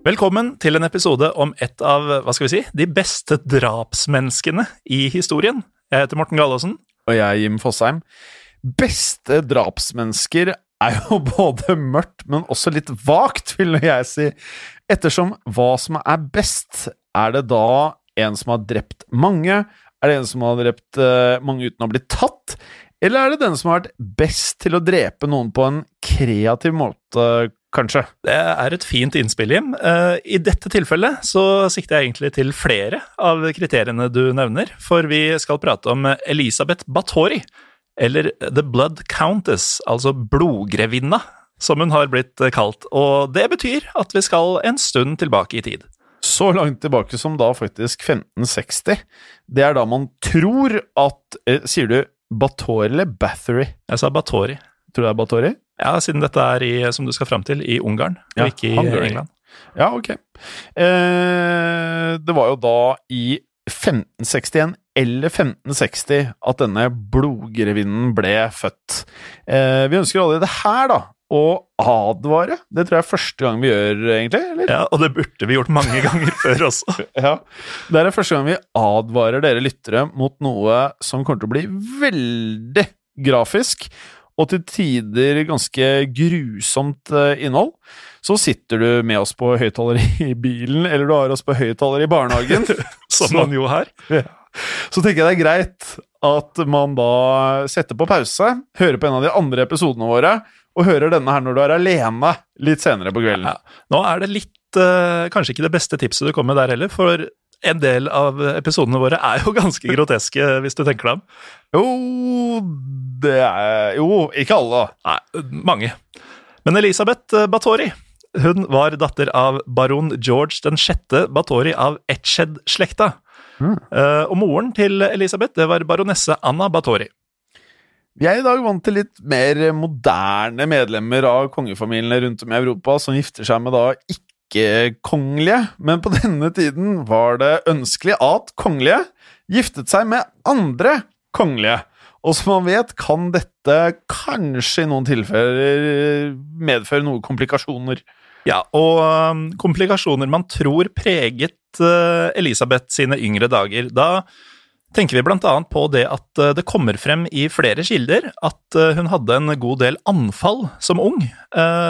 Velkommen til en episode om et av hva skal vi si, de beste drapsmenneskene i historien. Jeg heter Morten Gallaasen. Og jeg er Jim Fosheim. Beste drapsmennesker er jo både mørkt, men også litt vagt, vil jeg si. Ettersom hva som er best, er det da en som har drept mange? Er det en som har drept eh, mange uten å bli tatt? Eller er det den som har vært best til å drepe noen på en kreativ måte, kanskje? Det er et fint innspill, Jim. Eh, I dette tilfellet så sikter jeg egentlig til flere av kriteriene du nevner, for vi skal prate om Elisabeth Bathory, eller The Blood Countess, altså blodgrevinna, som hun har blitt kalt. Og det betyr at vi skal en stund tilbake i tid. Så langt tilbake som da faktisk 1560. Det er da man tror at eh, Sier du Bathory eller Bathory? Jeg sa Bathory. Tror du det er Bathory? Ja, siden dette er i, som du skal fram til, i Ungarn, Ja, og ikke i. England. Ja, ok. Eh, det var jo da i 1561 eller 1560 at denne blodgrevinnen ble født. Eh, vi ønsker allerede her, da, å advare. Det tror jeg er første gang vi gjør, egentlig. eller? Ja, og det burde vi gjort mange ganger før også. Ja. Det er første gang vi advarer dere lyttere mot noe som kommer til å bli veldig grafisk, og til tider ganske grusomt eh, innhold. Så sitter du med oss på høyttaler i bilen, eller du har oss på høyttaler i barnehagen. Som man jo har. Så tenker jeg det er greit at man da setter på pause, hører på en av de andre episodene våre, og hører denne her når du er alene litt senere på kvelden. Ja. Nå er det litt eh, Kanskje ikke det beste tipset du kommer med der heller, for en del av episodene våre er jo ganske groteske, hvis du tenker deg om. Jo, det er Jo, ikke alle, da. Nei, mange. Men Elisabeth Batori hun var datter av baron George den sjette Bathory av Etched-slekta. Mm. og moren til Elisabeth det var baronesse Anna Bathory. Vi er i dag vant til litt mer moderne medlemmer av kongefamiliene rundt om i Europa som gifter seg med da ikke-kongelige, men på denne tiden var det ønskelig at kongelige giftet seg med andre kongelige. Og som man vet, kan dette kanskje i noen tilfeller medføre noen komplikasjoner. Ja, og um, komplikasjoner man tror preget uh, Elisabeth sine yngre dager. Da tenker vi annet på det at uh, det kommer frem i flere kilder at hun hadde en god del anfall som ung,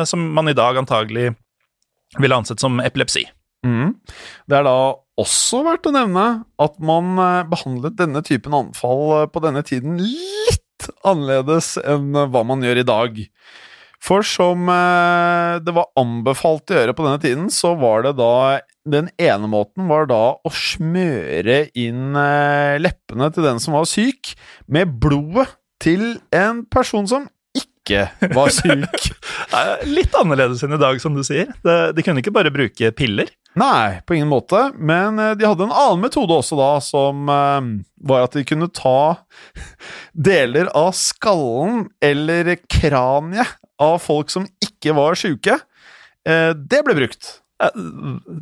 som man i dag antagelig ville ansett som epilepsi. Mm. Det er da også verdt å nevne at man eh, behandlet denne typen anfall eh, på denne tiden litt annerledes enn eh, hva man gjør i dag. For som det var anbefalt å gjøre på denne tiden, så var det da Den ene måten var da å smøre inn leppene til den som var syk, med blodet til en person som ikke var syk. Litt annerledes enn i dag, som du sier. De, kunne ikke bare bruke piller. Nei, på ingen måte. Men eh, de hadde en annen metode også da, som eh, var at de kunne ta deler av skallen eller kraniet av folk som ikke var sjuke, eh, det ble brukt. Eh,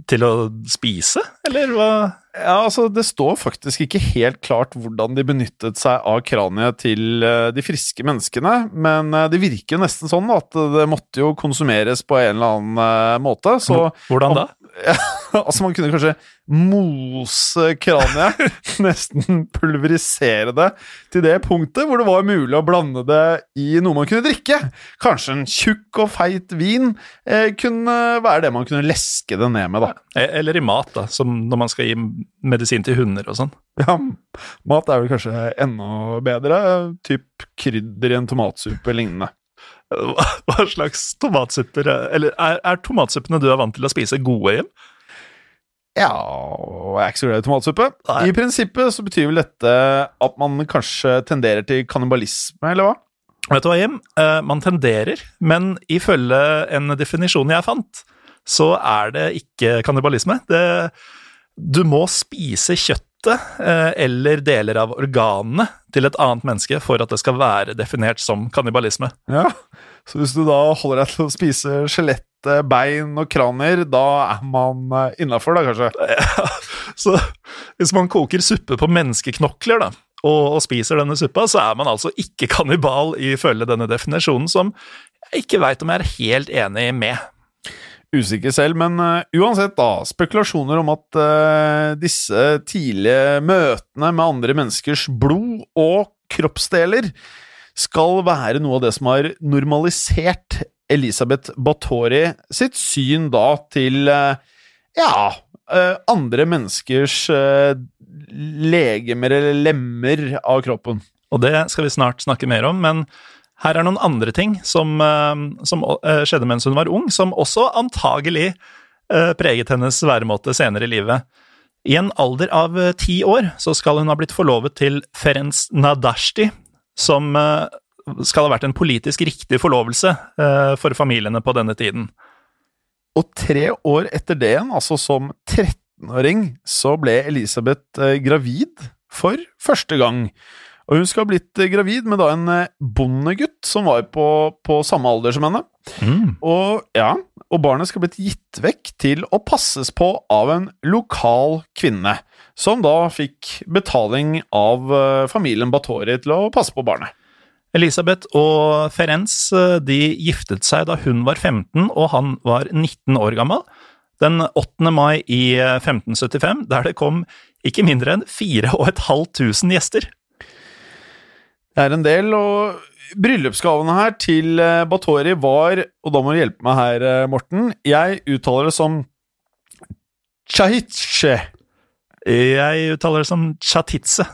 Til å spise, eller hva? Ja, altså Det står faktisk ikke helt klart hvordan de benyttet seg av kraniet til eh, de friske menneskene, men eh, det virker jo nesten sånn at det måtte jo konsumeres på en eller annen måte. Så Hvordan da? altså man kunne kanskje mose kraniet, nesten pulverisere det til det punktet hvor det var mulig å blande det i noe man kunne drikke. Kanskje en tjukk og feit vin eh, kunne være det man kunne leske det ned med, da. E- Eller i mat, da, som når man skal gi medisin til hunder og sånn. Ja, mat er vel kanskje enda bedre. Typ krydder i en tomatsuppe lignende. Hva, slags tomatsupper er- Eller er, er tomatsuppene du er vant til å spise, gode Jim? Ja, jeg er ikke så glad i tomatsuppe. Nei. I prinsippet så betyr vel dette at man kanskje tenderer til kannibalisme, eller hva? Vet du hva, Jim? Eh, man tenderer, men ifølge en definisjon jeg fant, så er det ikke kannibalisme. Det, du må spise kjøttet eh, eller deler av organene til et annet menneske for at det skal være definert som kannibalisme. Ja, så hvis du da holder deg til å spise skjelett, eh, bein og kranier, da er man innafor, da kanskje? Ja, Så hvis man koker suppe på menneskeknokler, da, og, og spiser denne suppa, så er man altså ikke kannibal ifølge denne definisjonen, som jeg ikke veit om jeg er helt enig med. Usikker selv, men eh, uansett, da. Spekulasjoner om at eh, disse tidlige møtene med andre menneskers blod og kroppsdeler skal være noe av det som har normalisert Elisabeth Bathory sitt syn da til eh, ja, andre menneskers legemer eller lemmer av kroppen. Og det skal vi snart snakke mer om, men her er noen andre ting som, eh, som eh, skjedde mens hun var ung, som også antagelig eh, preget hennes væremåte senere i livet. I en alder av ti år så skal hun ha blitt forlovet til Ferenc Nadashti, som skal ha vært en politisk riktig forlovelse for familiene på denne tiden. Og tre år etter det igjen, altså som 13-åring, så ble Elisabeth gravid for første gang. Og hun skal ha blitt eh, gravid med da en eh, bondegutt som var på, på samme alder som henne. Og ja, og barnet skal ha blitt gitt vekk til å passes på av en lokal kvinne, som da fikk betaling av eh, familien Batori til å passe på barnet. Elisabeth og Ferenc eh, de giftet seg da hun var 15 og han var 19 år gammel. Den 8. mai i eh, 1575, der det kom ikke mindre enn 4500 gjester. Det er en del, og bryllupsgavene her til Batori var Og da må du hjelpe meg her, eh, Morten. Jeg uttaler det som Chahitche. Jeg uttaler det som Chatitze,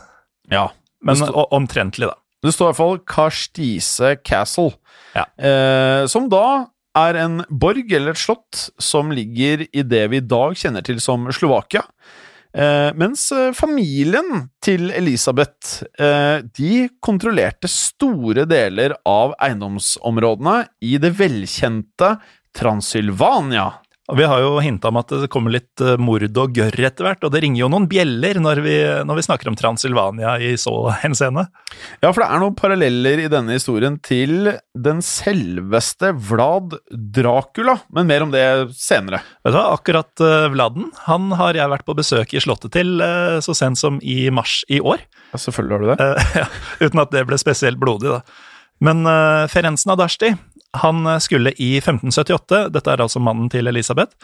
Ja. men omtrentlig, da. Det står i hvert fall Karstise Castle, Ja. eh, som da er en borg eller et slott som ligger i det vi i dag kjenner til som Slovakia. Eh, mens eh, familien til Elisabeth eh, de kontrollerte store deler av eiendomsområdene i det velkjente Transylvania. Og Vi har jo hinta om at det kommer litt eh, mord og gørr etter hvert, og det ringer jo noen bjeller når vi, når vi snakker om Transylvania i så henseende. Ja, for det er noen paralleller i denne historien til den selveste Vlad Dracula, men mer om det senere. Vet du hva, akkurat uh, Vladen han har jeg vært på besøk i slottet til uh, så sent som i mars i år. Ja, selvfølgelig har du det. Uh, ja, uten at det ble spesielt blodig, da. Men uh, Ferenc Nadashti han eh, skulle i 1578, dette er altså mannen til Elisabeth,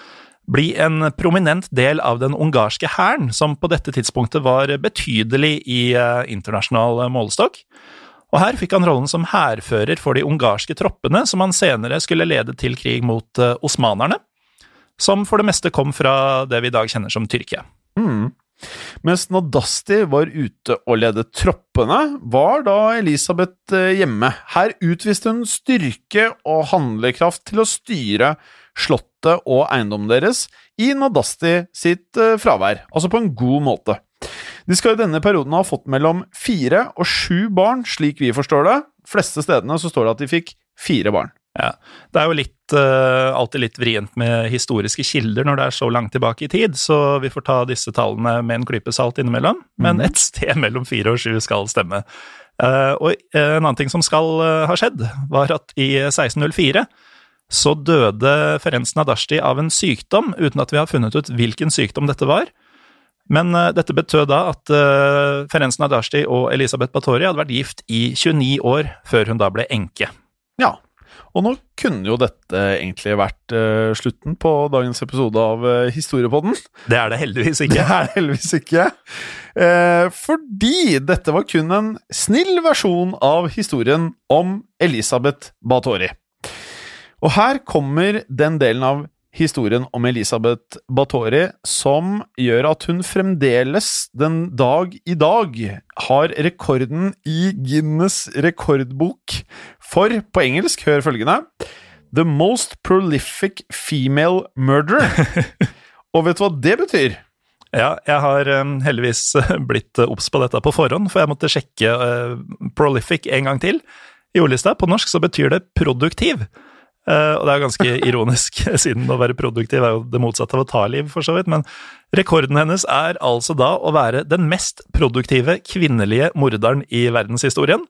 bli en prominent del av den ungarske hæren, som på dette tidspunktet var betydelig i eh, internasjonal eh, målestokk. Og her fikk han rollen som hærfører for de ungarske troppene, som han senere skulle lede til krig mot osmanerne, som for det meste kom fra det vi i dag kjenner som Tyrkia. Mm. Mens Nadasti var ute og ledet troppene, var da Elisabeth eh, hjemme. Her utviste hun styrke og handlekraft til å styre slottet og eiendommen deres i Nadasti sitt eh, fravær, altså på en god måte. De skal i denne perioden ha fått mellom fire og sju barn, slik vi forstår det. De fleste stedene så står det at de fikk fire barn. Ja, Det er jo litt, uh, alltid litt vrient med historiske kilder når det er så langt tilbake i tid, så vi får ta disse tallene med en klype salt innimellom, men et sted mellom fire og sju skal stemme. Uh, og en annen ting som skal uh, ha skjedd, var at i 1604 så døde Ferenc Nadashti av en sykdom, uten at vi har funnet ut hvilken sykdom dette var. Men dette betød da at uh, Ferenc Nadashti og Elisabeth Batori hadde vært gift i 29 år før hun da ble enke. Ja, og nå kunne jo dette egentlig vært uh, slutten på dagens episode av uh, Historiepodden. Det er det heldigvis ikke. Det er det heldigvis ikke. Uh, fordi dette var kun en snill versjon av historien om Elisabeth Bathori. Og her kommer den delen av historien om Elisabeth Batori som gjør at hun fremdeles den dag i dag har rekorden i Guinness rekordbok for, på engelsk, hør følgende The most prolific female murderer. Og vet du hva det betyr? Ja, jeg har um, heldigvis blitt obs på dette på forhånd, for jeg måtte sjekke prolific en gang til. I ordlista på norsk så betyr det produktiv. Uh, og det er ganske ironisk, siden å være produktiv er jo det motsatte av å ta liv, for så vidt. Men rekorden hennes er altså da å være den mest produktive kvinnelige morderen i verdenshistorien.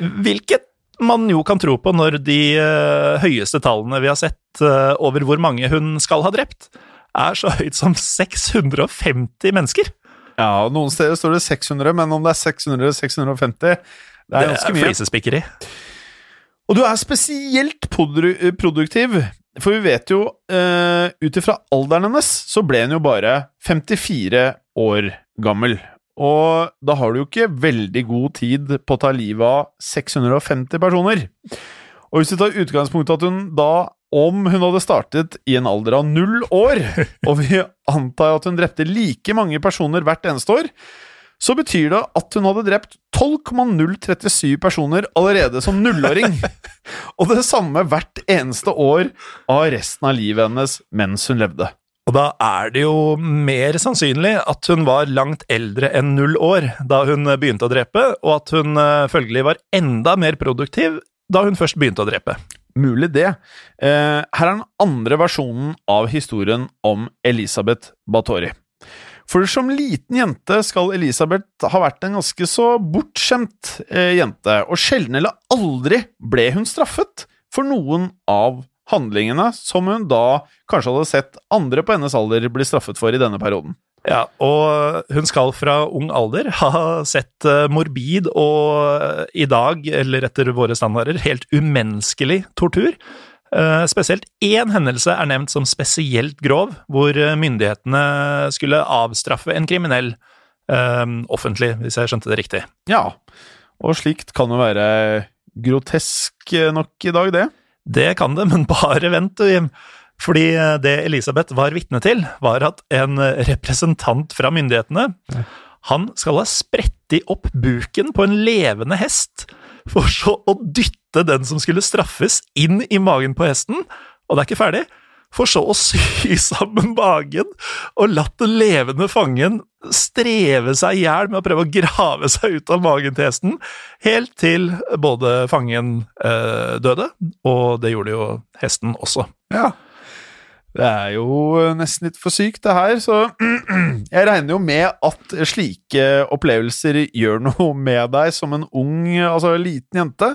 Hvilket man jo kan tro på når de uh, høyeste tallene vi har sett uh, over hvor mange hun skal ha drept, er så høyt som 650 mennesker. Ja, noen steder står det 600, men om det er 600 eller 650 Det er ganske mye. Det er flisespikkeri. Og du er spesielt produktiv, for vi vet jo uh, ut ifra alderen hennes, så ble hun jo bare 54 år gammel. Og da har du jo ikke veldig god tid på å ta livet av 650 personer. Og hvis du tar utgangspunkt i at hun da, om hun hadde startet i en alder av null år, og vi antar at hun drepte like mange personer hvert eneste år, så betyr det at hun hadde drept 12,037 personer allerede som nullåring. og det samme hvert eneste år av resten av livet hennes mens hun levde. Og da er det jo mer sannsynlig at hun var langt eldre enn null år da hun begynte å drepe, og at hun uh, følgelig var enda mer produktiv da hun først begynte å drepe. Mulig det. Eh, her er den andre versjonen av historien om Elisabeth Batory. For som liten jente skal Elisabeth ha vært en ganske så bortskjemt eh, jente, og sjelden eller aldri ble hun straffet for noen av handlingene som hun da kanskje hadde sett andre på hennes alder bli straffet for i denne perioden. Ja, og hun skal fra ung alder ha sett eh, morbid og eh, i dag, eller etter våre standarder, helt umenneskelig tortur. Eh, spesielt én hendelse er nevnt som spesielt grov, hvor myndighetene skulle avstraffe en kriminell um, offentlig, hvis jeg skjønte det riktig. Ja, og slikt kan jo være grotesk nok i dag, det. Det kan det, men bare vent, du, Jim. Fordi eh, det Elisabeth var vitne til, var at en representant fra myndighetene han skal ha spretti opp buken på en levende hest, for så å dytte den som skulle straffes, inn i magen på hesten. Og det er ikke ferdig. For så å sy sammen magen og latt den levende fangen streve seg i hjel med å prøve å grave seg ut av magen til hesten, helt til både fangen eh, døde, og det gjorde jo hesten også. Ja. Det er jo nesten litt for sykt, det her, så jeg regner jo med at slike opplevelser gjør noe med deg som en ung, altså liten jente.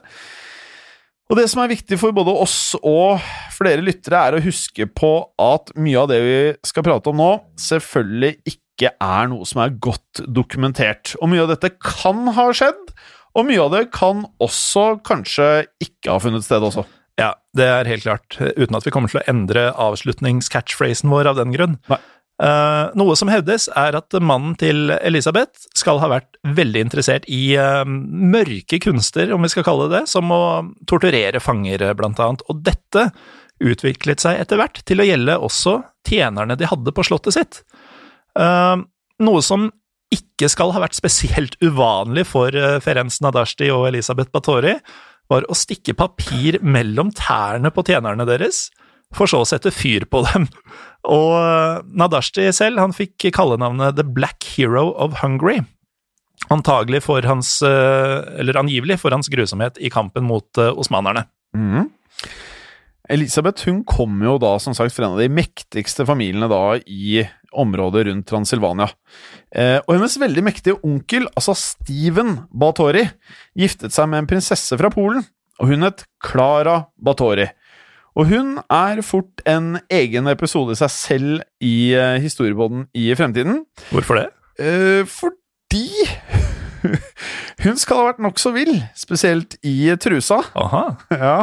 Og det som er viktig for både oss og flere lyttere, er å huske på at mye av det vi skal prate om nå, selvfølgelig ikke er noe som er godt dokumentert. Og mye av dette kan ha skjedd, og mye av det kan også kanskje ikke ha funnet sted også. Ja, det er helt klart, uten at vi kommer til å endre avslutnings-catchphrasen vår av den grunn. Uh, noe som hevdes, er at mannen til Elisabeth skal ha vært veldig interessert i uh, mørke kunster, om vi skal kalle det det, som å torturere fanger, blant annet. Og dette utviklet seg etter hvert til å gjelde også tjenerne de hadde på slottet sitt. Uh, noe som ikke skal ha vært spesielt uvanlig for Ferenc Nadashti og Elisabeth Batori, var å stikke papir mellom tærne på tjenerne deres, for så å sette fyr på dem. Og eh, Nadashti selv han fikk kallenavnet The Black Hero of Hungary. Antagelig for hans, eh, eller angivelig for hans grusomhet i kampen mot eh, osmanerne. Mm. Elisabeth hun kom jo da som sagt fra en av de mektigste familiene da i området rundt Transilvania. Eh, og hennes veldig mektige onkel, altså Steven Batori, giftet seg med en prinsesse fra Polen, og hun het Klara Batori. Og hun er fort en egen episode i seg selv i uh, historiebåten i fremtiden. Hvorfor det? Uh, fordi hun skal ha vært nokså vill, spesielt i trusa. Aha. Ja.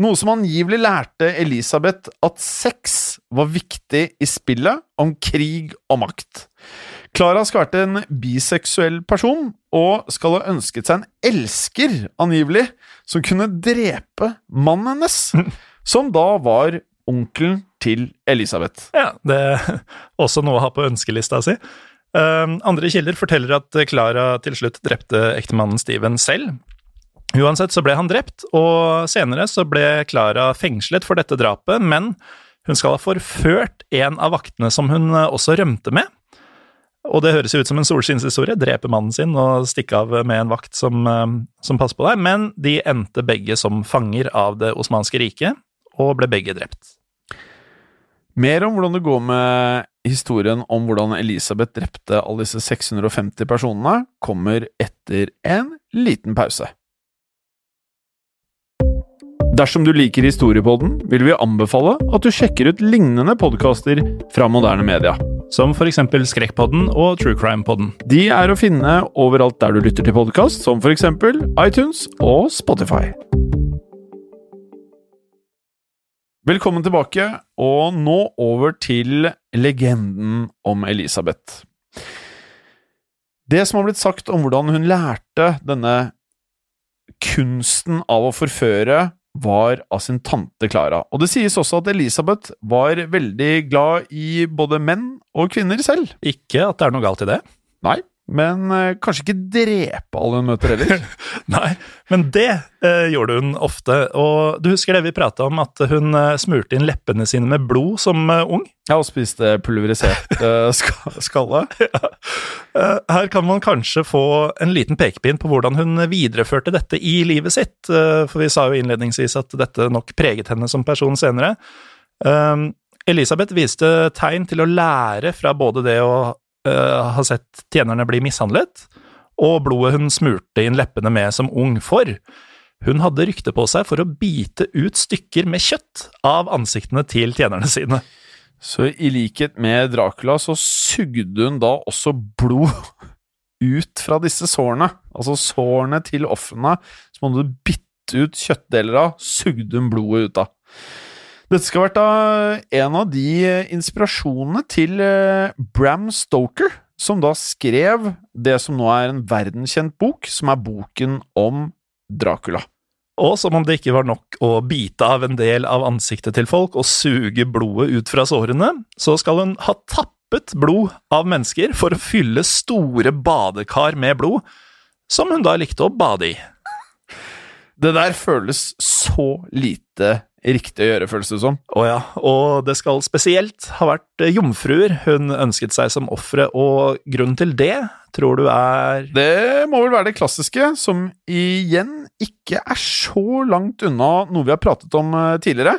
Noe som angivelig lærte Elisabeth at sex var viktig i spillet om krig og makt. Klara skal ha vært en biseksuell person, og skal ha ønsket seg en elsker, angivelig, som kunne drepe mannen hennes, som da var onkelen til Elisabeth. Ja, det er også noe å ha på ønskelista si. Uh, andre kilder forteller at Clara til slutt drepte ektemannen Steven selv. Uansett så ble han drept, og senere så ble Clara fengslet for dette drapet, men hun skal ha forført en av vaktene som hun også rømte med. Og det høres jo ut som en solskinnshistorie, drepe mannen sin og stikke av med en vakt som, som passer på deg, men de endte begge som fanger av det osmanske riket, og ble begge drept. Mer om hvordan det går med historien om hvordan Elisabeth drepte alle disse 650 personene, kommer etter en liten pause. Dersom du liker Historiepodden, vil vi anbefale at du sjekker ut lignende podkaster fra moderne media. Som eksempel Skrekkpodden og True Crime-podden. De er å finne overalt der du lytter til podkast, som eksempel iTunes og Spotify. Velkommen tilbake, og nå over til legenden om Elisabeth. Det som har blitt sagt om hvordan hun lærte denne kunsten av å forføre, var av sin tante Klara. Og det sies også at Elisabeth var veldig glad i både menn og kvinner selv. Ikke at det er noe galt i det. Nei, men eh, kanskje ikke drepe alle hun møter heller. Nei, men det eh, gjorde hun ofte. Og du husker det vi prata om, at hun eh, smurte inn leppene sine med blod som eh, ung? Ja, og spiste pulverisert eh, ska skalle. Ja. Eh, her kan man kanskje få en liten pekepinn på hvordan hun videreførte dette i livet sitt, eh, for vi sa jo innledningsvis at dette nok preget henne som person senere. Eh, Elisabeth viste tegn til å lære fra både det å uh, har sett tjenerne bli mishandlet, og blodet hun smurte inn leppene med som ung, for hun hadde rykte på seg for å bite ut stykker med kjøtt av ansiktene til tjenerne sine. Så i likhet med Dracula så sugde hun da også blod ut fra disse sårene. Altså sårene til ofrene som hun hadde bitt ut kjøttdeler av, sugde hun blodet ut av. Dette skal ha vært da en av de inspirasjonene til Bram Stoker, som da skrev det som nå er en verdenskjent bok, som er boken om Dracula. Og som om det ikke var nok å bite av en del av ansiktet til folk og suge blodet ut fra sårene, så skal hun ha tappet blod av mennesker for å fylle store badekar med blod, som hun da likte å bade i. Det der føles så lite riktig å gjøre, føles det som. Å ja, og det skal spesielt ha vært jomfruer hun ønsket seg som ofre, og grunnen til det tror du er Det må vel være det klassiske, som igjen ikke er så langt unna noe vi har pratet om tidligere.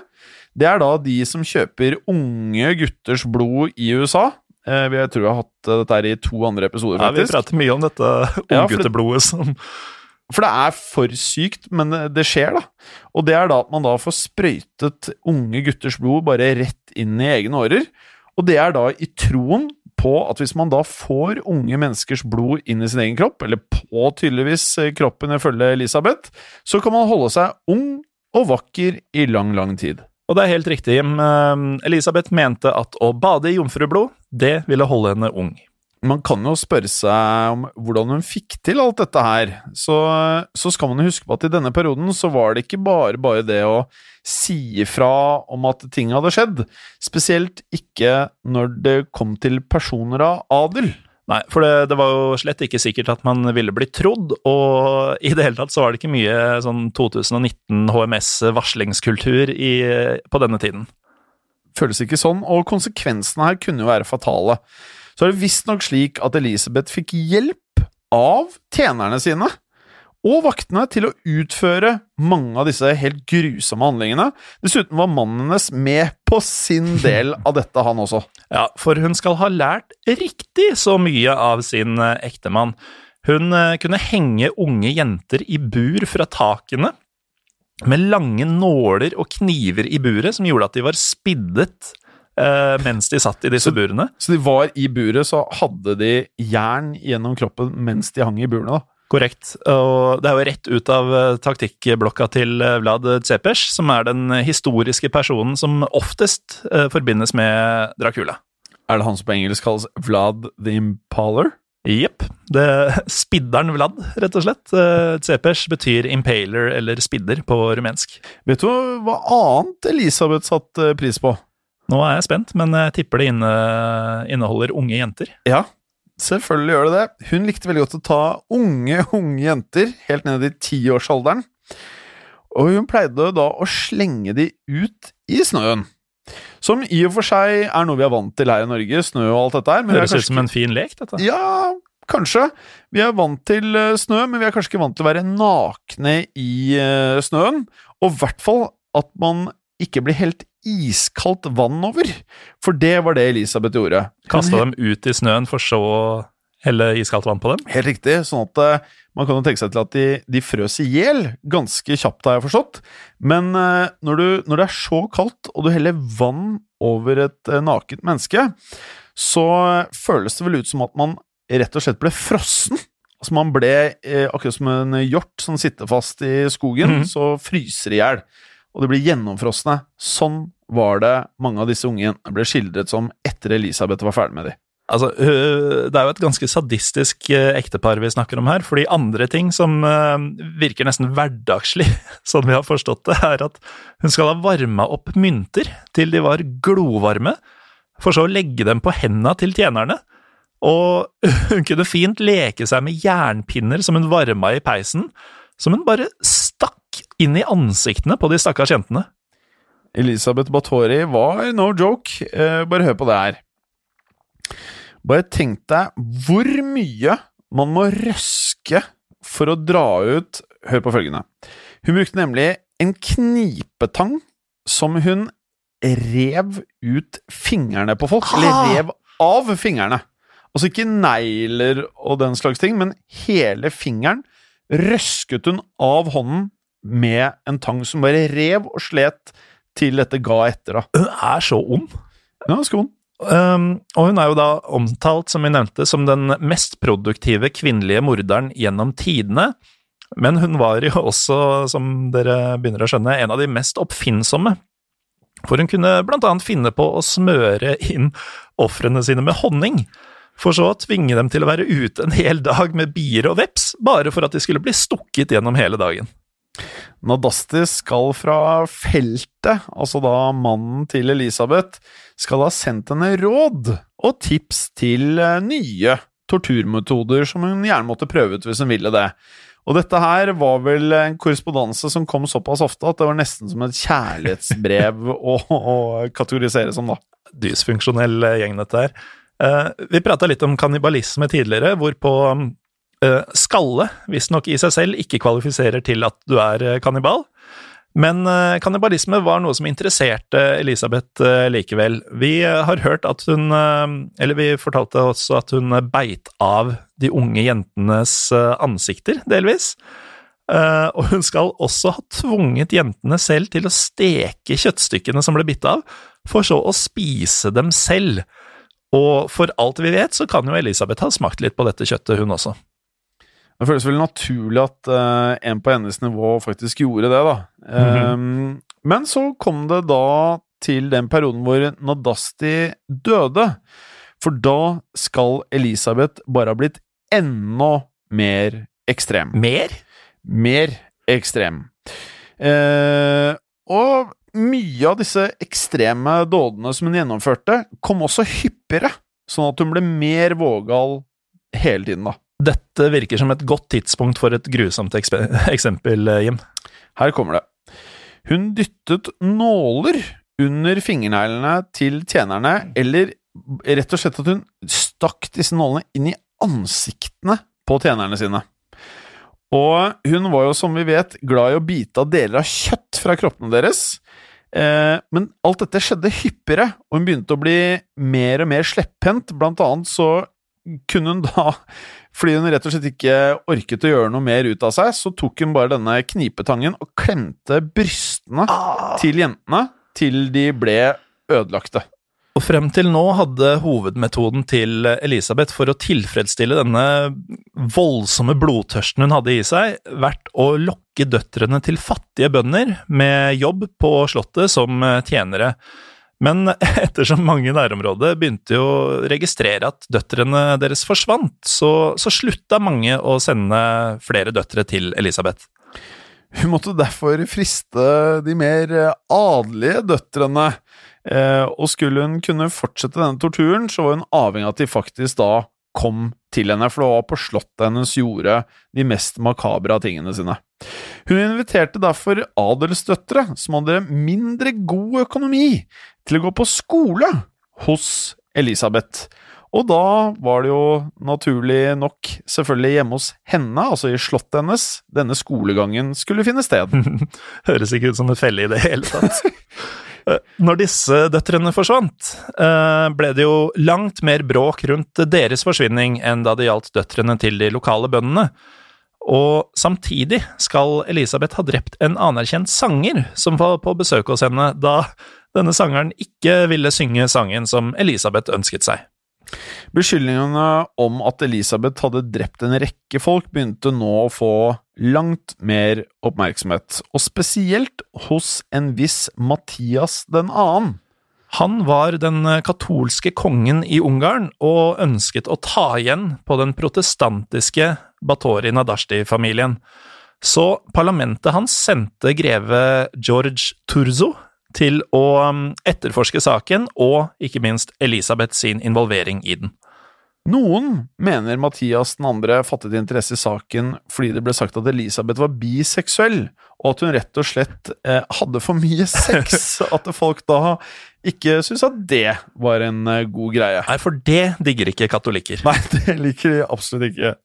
Det er da de som kjøper unge gutters blod i USA. Jeg tror jeg har hatt dette her i to andre episoder, faktisk. Ja, vi prater mye om dette unggutteblodet som for det er for sykt, men det skjer, da. Og det er da at man da får sprøytet unge gutters blod bare rett inn i egne årer. Og det er da i troen på at hvis man da får unge menneskers blod inn i sin egen kropp, eller på tydeligvis kroppen ifølge Elisabeth, så kan man holde seg ung og vakker i lang, lang tid. Og det er helt riktig. Elisabeth mente at å bade i jomfrublod, det ville holde henne ung man kan jo spørre seg om hvordan hun fikk til alt dette her. Så, så, skal man jo huske på at i denne perioden så var det ikke bare bare det å si ifra om at ting hadde skjedd. Spesielt ikke når det kom til personer av adel. Nei, for det, det, var jo slett ikke sikkert at man ville bli trodd, og i det hele tatt så var det ikke mye sånn 2019 HMS-varslingskultur på denne tiden. Føles ikke sånn, og konsekvensene her kunne jo være fatale så er det visstnok slik at Elisabeth fikk hjelp av tjenerne sine og vaktene til å utføre mange av disse helt grusomme handlingene. Dessuten var mannen hennes med på sin del av dette, han også. Ja, for hun skal ha lært riktig så mye av sin eh, ektemann. Hun eh, kunne henge unge jenter i bur fra takene med lange nåler og kniver i buret som gjorde at de var spiddet eh, mens de satt i disse Så- burene. Så de var i buret, så hadde de jern gjennom kroppen mens de hang i burene, da. Korrekt. Og det er jo rett ut av eh, taktikkblokka til eh, Vlad Tsepes, som er den historiske personen som oftest uh, forbindes med Dracula. Er det han som på engelsk kalles Vlad the Impaler? Jepp. Spidderen Vlad, rett og slett. Eh, betyr impaler eller spidder på rumensk. Vet du hva annet Elisabeth satte pris på? Nå er jeg spent, men jeg tipper det inne, inneholder unge jenter. Ja, selvfølgelig gjør det det. Hun likte veldig godt å ta unge, unge jenter, helt ned i tiårsalderen. Og hun pleide da å slenge de ut i snøen. Som i og for seg er noe vi er vant til her i Norge, snø og alt dette her. Er Høres ut som en fin lek, dette. Ja, kanskje. Vi er vant til eh, snø, men vi er kanskje ikke vant til å være nakne i eh, snøen. Og i hvert fall at man ikke blir helt iskaldt vann over. For det var det Elisabeth gjorde. Kasta dem ut i snøen for så å helle iskaldt vann på dem. Helt riktig. Sånn at eh, man kan jo tenke seg til at de, de frøs i hjel ganske kjapt, har jeg forstått. Men eh, når, du, når det er så kaldt, og du heller vann over et eh, nakent menneske, så føles det vel ut som at man rett og slett ble frossen. Altså Man ble akkurat som en hjort som sitter fast i skogen, mm. så fryser i hjel. Og de blir gjennomfrosne. Sånn var det mange av disse unge jentene ble skildret som etter Elisabeth var ferdig med dem. Altså, øh, Det er jo et ganske sadistisk øh, ektepar vi snakker om her, fordi andre ting som øh, virker nesten hverdagslig, sånn vi har forstått det, er at hun skal ha varma opp mynter til de var glovarme, for så å legge dem på henda til tjenerne. Og hun kunne fint leke seg med jernpinner som hun varma i peisen, som hun bare inn i ansiktene på de stakkars jentene. Elisabeth Báthory var no joke. Eh, bare hør på det her. Bare tenk deg hvor mye man må røske for å dra ut Hør på følgende. Hun brukte nemlig en knipetang som hun rev ut fingrene på folk. Eller rev av fingrene. Altså ikke negler og den slags ting, men hele fingeren røsket hun av hånden med en tang som bare rev og slet til dette ga etter, da. Hun er så ond. Ja, ganske ond. Um, og hun er jo da omtalt, som vi nevnte, som den mest produktive kvinnelige morderen gjennom tidene. Men hun var jo også, som dere begynner å skjønne, en av de mest oppfinnsomme. For hun kunne blant annet finne på å smøre inn ofrene sine med honning, for så å tvinge dem til å være ute en hel dag med bier og veps, bare for at de skulle bli stukket gjennom hele dagen. Nadasti skal fra feltet, altså da mannen til Elisabeth, skal ha sendt henne råd og tips til eh, nye torturmetoder som hun gjerne måtte prøve ut hvis hun ville det. Og dette her var vel en korrespondanse som kom såpass ofte at det var nesten som et kjærlighetsbrev å, å kategorisere som, da. dysfunksjonell eh, gjeng, dette her. Eh, vi prata litt om kannibalisme tidligere, hvorpå eh, skalle visstnok i seg selv ikke kvalifiserer til at du er eh, kannibal. Men eh, kannibalisme var noe som interesserte Elisabeth eh, likevel. Vi eh, har hørt at hun eh, Eller vi fortalte også at hun eh, beit av de unge jentenes eh, ansikter, delvis. Eh, og hun skal også ha tvunget jentene selv til å steke kjøttstykkene som ble bitt av, for så å spise dem selv. Og for alt vi vet, så kan jo Elisabeth ha smakt litt på dette kjøttet, hun også. Det føles vel naturlig at uh, en på hennes nivå faktisk gjorde det, da. Um, men så kom det da til den perioden hvor Nadasti døde. For da skal Elisabeth bare ha blitt enda mer ekstrem. Mer? Mer ekstrem. Uh, og mye av disse ekstreme dådene som hun gjennomførte, kom også hyppigere, sånn at hun ble mer vågal hele tiden, da. Dette virker som et godt tidspunkt for et grusomt eksempel, eh, Jim. Her kommer det. Hun dyttet nåler under fingerneglene til tjenerne, eller rett og slett at hun stakk disse nålene inn i ansiktene på tjenerne sine. Og hun var jo, som vi vet, glad i å bite av deler av kjøtt fra kroppene deres. Eh, men alt dette skjedde hyppigere, og hun begynte å bli mer og mer slepphendt. Blant annet så kunne hun da, fordi hun rett og slett ikke orket å gjøre noe mer ut av seg, så tok hun bare denne knipetangen og klemte brystene til jentene til de ble ødelagte. Og frem til nå hadde hovedmetoden til Elisabeth for å tilfredsstille denne voldsomme blodtørsten hun hadde i seg, vært å lokke døtrene til fattige bønder med jobb på slottet som tjenere. Men ettersom mange i nærområdet begynte å registrere at døtrene deres forsvant, så, så slutta mange å sende flere døtre til Elisabeth. Hun måtte derfor friste de mer adelige døtrene Eh, og skulle hun kunne fortsette denne torturen, så var hun avhengig av at de faktisk da kom til henne, for det var på slottet hennes gjorde de mest makabre av tingene sine. Hun inviterte derfor adelsdøtre som hadde mindre god økonomi, til å gå på skole hos Elisabeth. Og da var det jo naturlig nok selvfølgelig hjemme hos henne, altså i slottet hennes, denne skolegangen skulle finne sted. Høres ikke ut som en felle i det hele tatt. Eh, når disse døtrene forsvant, eh, ble det jo langt mer bråk rundt deres forsvinning enn da det gjaldt døtrene til de lokale bøndene. Og samtidig skal Elisabeth ha drept en anerkjent sanger som var på besøk hos henne, da denne sangeren ikke ville synge sangen som Elisabeth ønsket seg. Beskyldningene om at Elisabeth hadde drept en rekke folk, begynte nå å få langt mer oppmerksomhet, og spesielt hos en viss Mathias den annen. Han var den katolske kongen i Ungarn og ønsket å ta igjen på den protestantiske Batori Nadashti-familien. Så parlamentet hans sendte greve George Turzo til å um, etterforske saken, og ikke minst Elisabeth sin involvering i den. Noen mener Mathias den andre fattet interesse i saken fordi det ble sagt at Elisabeth var biseksuell, og at hun rett og slett eh, hadde for mye sex. at folk da ikke syntes at det var en eh, god greie. Nei, for det digger ikke katolikker. Nei, det liker de absolutt ikke.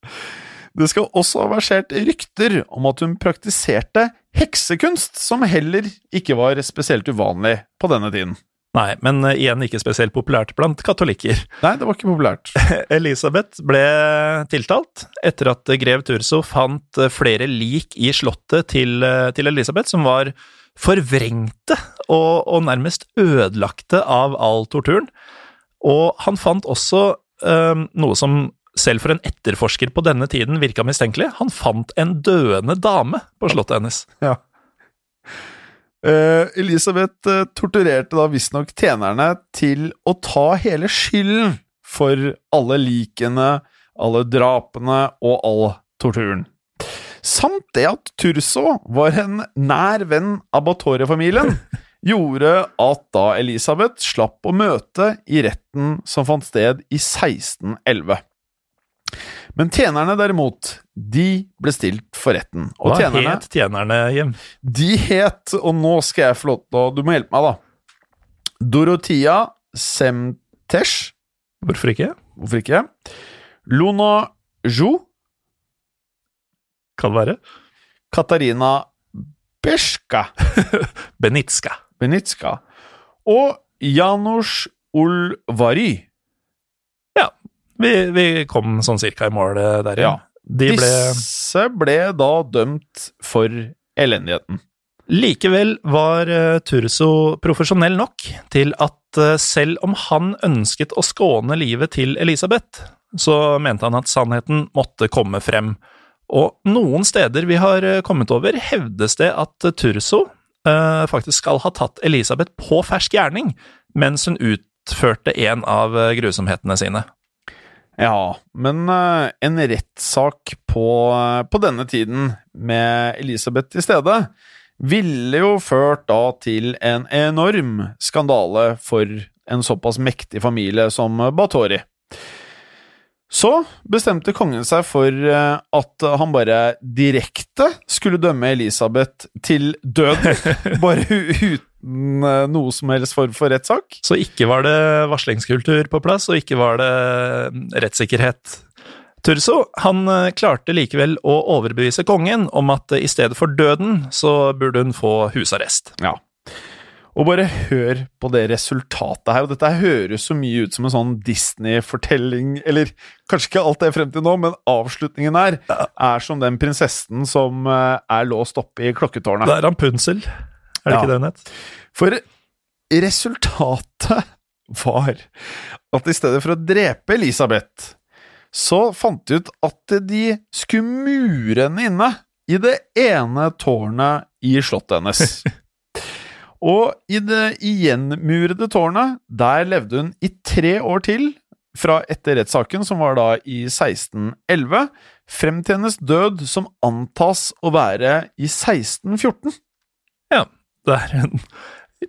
Det skal også ha versert rykter om at hun praktiserte heksekunst, som heller ikke var spesielt uvanlig på denne tiden. Nei, men uh, igjen ikke spesielt populært blant katolikker. Nei, det var ikke populært. Elisabeth ble tiltalt etter at grev Turso fant uh, flere lik i slottet til, uh, til Elisabeth som var forvrengte og, og, nærmest ødelagte av all torturen. Og han fant også noe som selv for en etterforsker på denne tiden virka mistenkelig. Han fant en døende dame på slottet hennes. Ja. Uh, Elisabeth uh, torturerte da visstnok tjenerne til å ta hele skylden for alle likene, alle drapene og all torturen. Samt det at Turso var en nær venn av Batoria-familien, gjorde at da Elisabeth slapp å møte i retten som fant sted i 1611. Men tjenerne, derimot, de ble stilt for retten. Og Hva tjenerne, het tjenerne, Jim? De het, og nå skal jeg få lov til å Du må hjelpe meg, da. Dorotia Semtesh. Hvorfor ikke? Hvorfor ikke? Lona Ju. Kan være. Katarina Beska. Benitska. Benitska. Og Janusz Ulvari. Vi, vi kom sånn cirka i mål eh, der, ja. De ble... Disse ble da dømt for elendigheten. Likevel var uh, Turso profesjonell nok til at uh, selv om han ønsket å skåne livet til Elisabeth, så mente han at sannheten måtte komme frem. Og noen steder vi har kommet over, hevdes det at Turso faktisk skal ha tatt Elisabeth på fersk gjerning mens hun utførte en av grusomhetene sine. Ja, men uh, en rettssak på, uh, på, denne tiden, med Elisabeth til stede, ville jo ført da til en enorm skandale for en såpass mektig familie som Batori. Så bestemte kongen seg for uh, at han bare direkte skulle dømme Elisabeth til død, bare uten Eh, noe som helst form for rettssak. Så ikke var det varslingskultur på plass, og ikke var det mm, rettssikkerhet. Turso han eh, klarte likevel å overbevise kongen om at eh, i stedet for døden, så burde hun få husarrest. Ja. Og bare hør på det resultatet her. Og dette høres så mye ut som en sånn Disney-fortelling, eller kanskje ikke alt det frem til nå, men avslutningen her er som den prinsessen som eh, er låst oppe i klokketårnet. Det er Rampunsel, Er det Ja. ikke det hun het? For resultatet var at i stedet for å drepe Elisabeth, så fant de ut at de skulle mure henne inne i det ene tårnet i slottet hennes. Og i det igjenmurede tårnet, der levde hun i tre år til, fra etter rettssaken, som var da i 1611, frem til hennes død, som antas å være i 1614. Ja. Det er en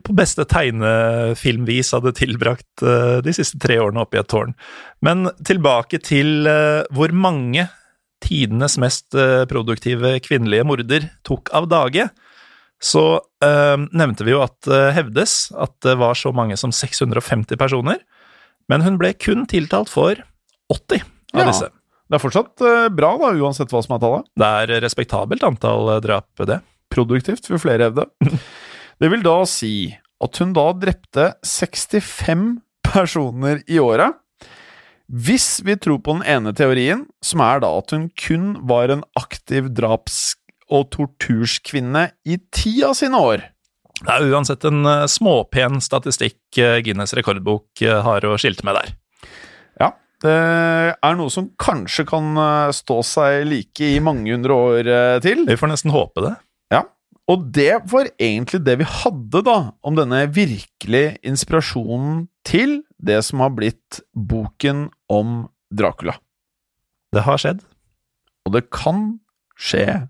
på beste tegnefilmvis hadde tilbrakt eh, de siste tre årene oppe i et tårn. Men tilbake til eh, hvor mange tidenes mest eh, produktive kvinnelige morder tok av dage. Så eh, nevnte vi jo at det hevdes at det var så mange som 650 personer, men hun ble kun tiltalt for 80 av Ja. disse. Det er fortsatt eh, bra, da, uansett hva som er tallet. Det er respektabelt antall eh, drap, det. Produktivt, vil flere hevde. Det vil da si at hun da drepte 65 personer i året. Hvis vi tror på den ene teorien, som er da at hun kun var en aktiv draps- og torturskvinne i ti av sine år. Det er uansett en eh, småpen statistikk eh, Guinness rekordbok eh, har å skilte med der. Ja, det er noe som kanskje kan stå seg like i mange hundre år til. Vi får nesten håpe det. Ja, og det var egentlig det vi hadde da, om denne virkelig inspirasjonen til det som har blitt boken om Dracula. Det har skjedd. Og det kan skje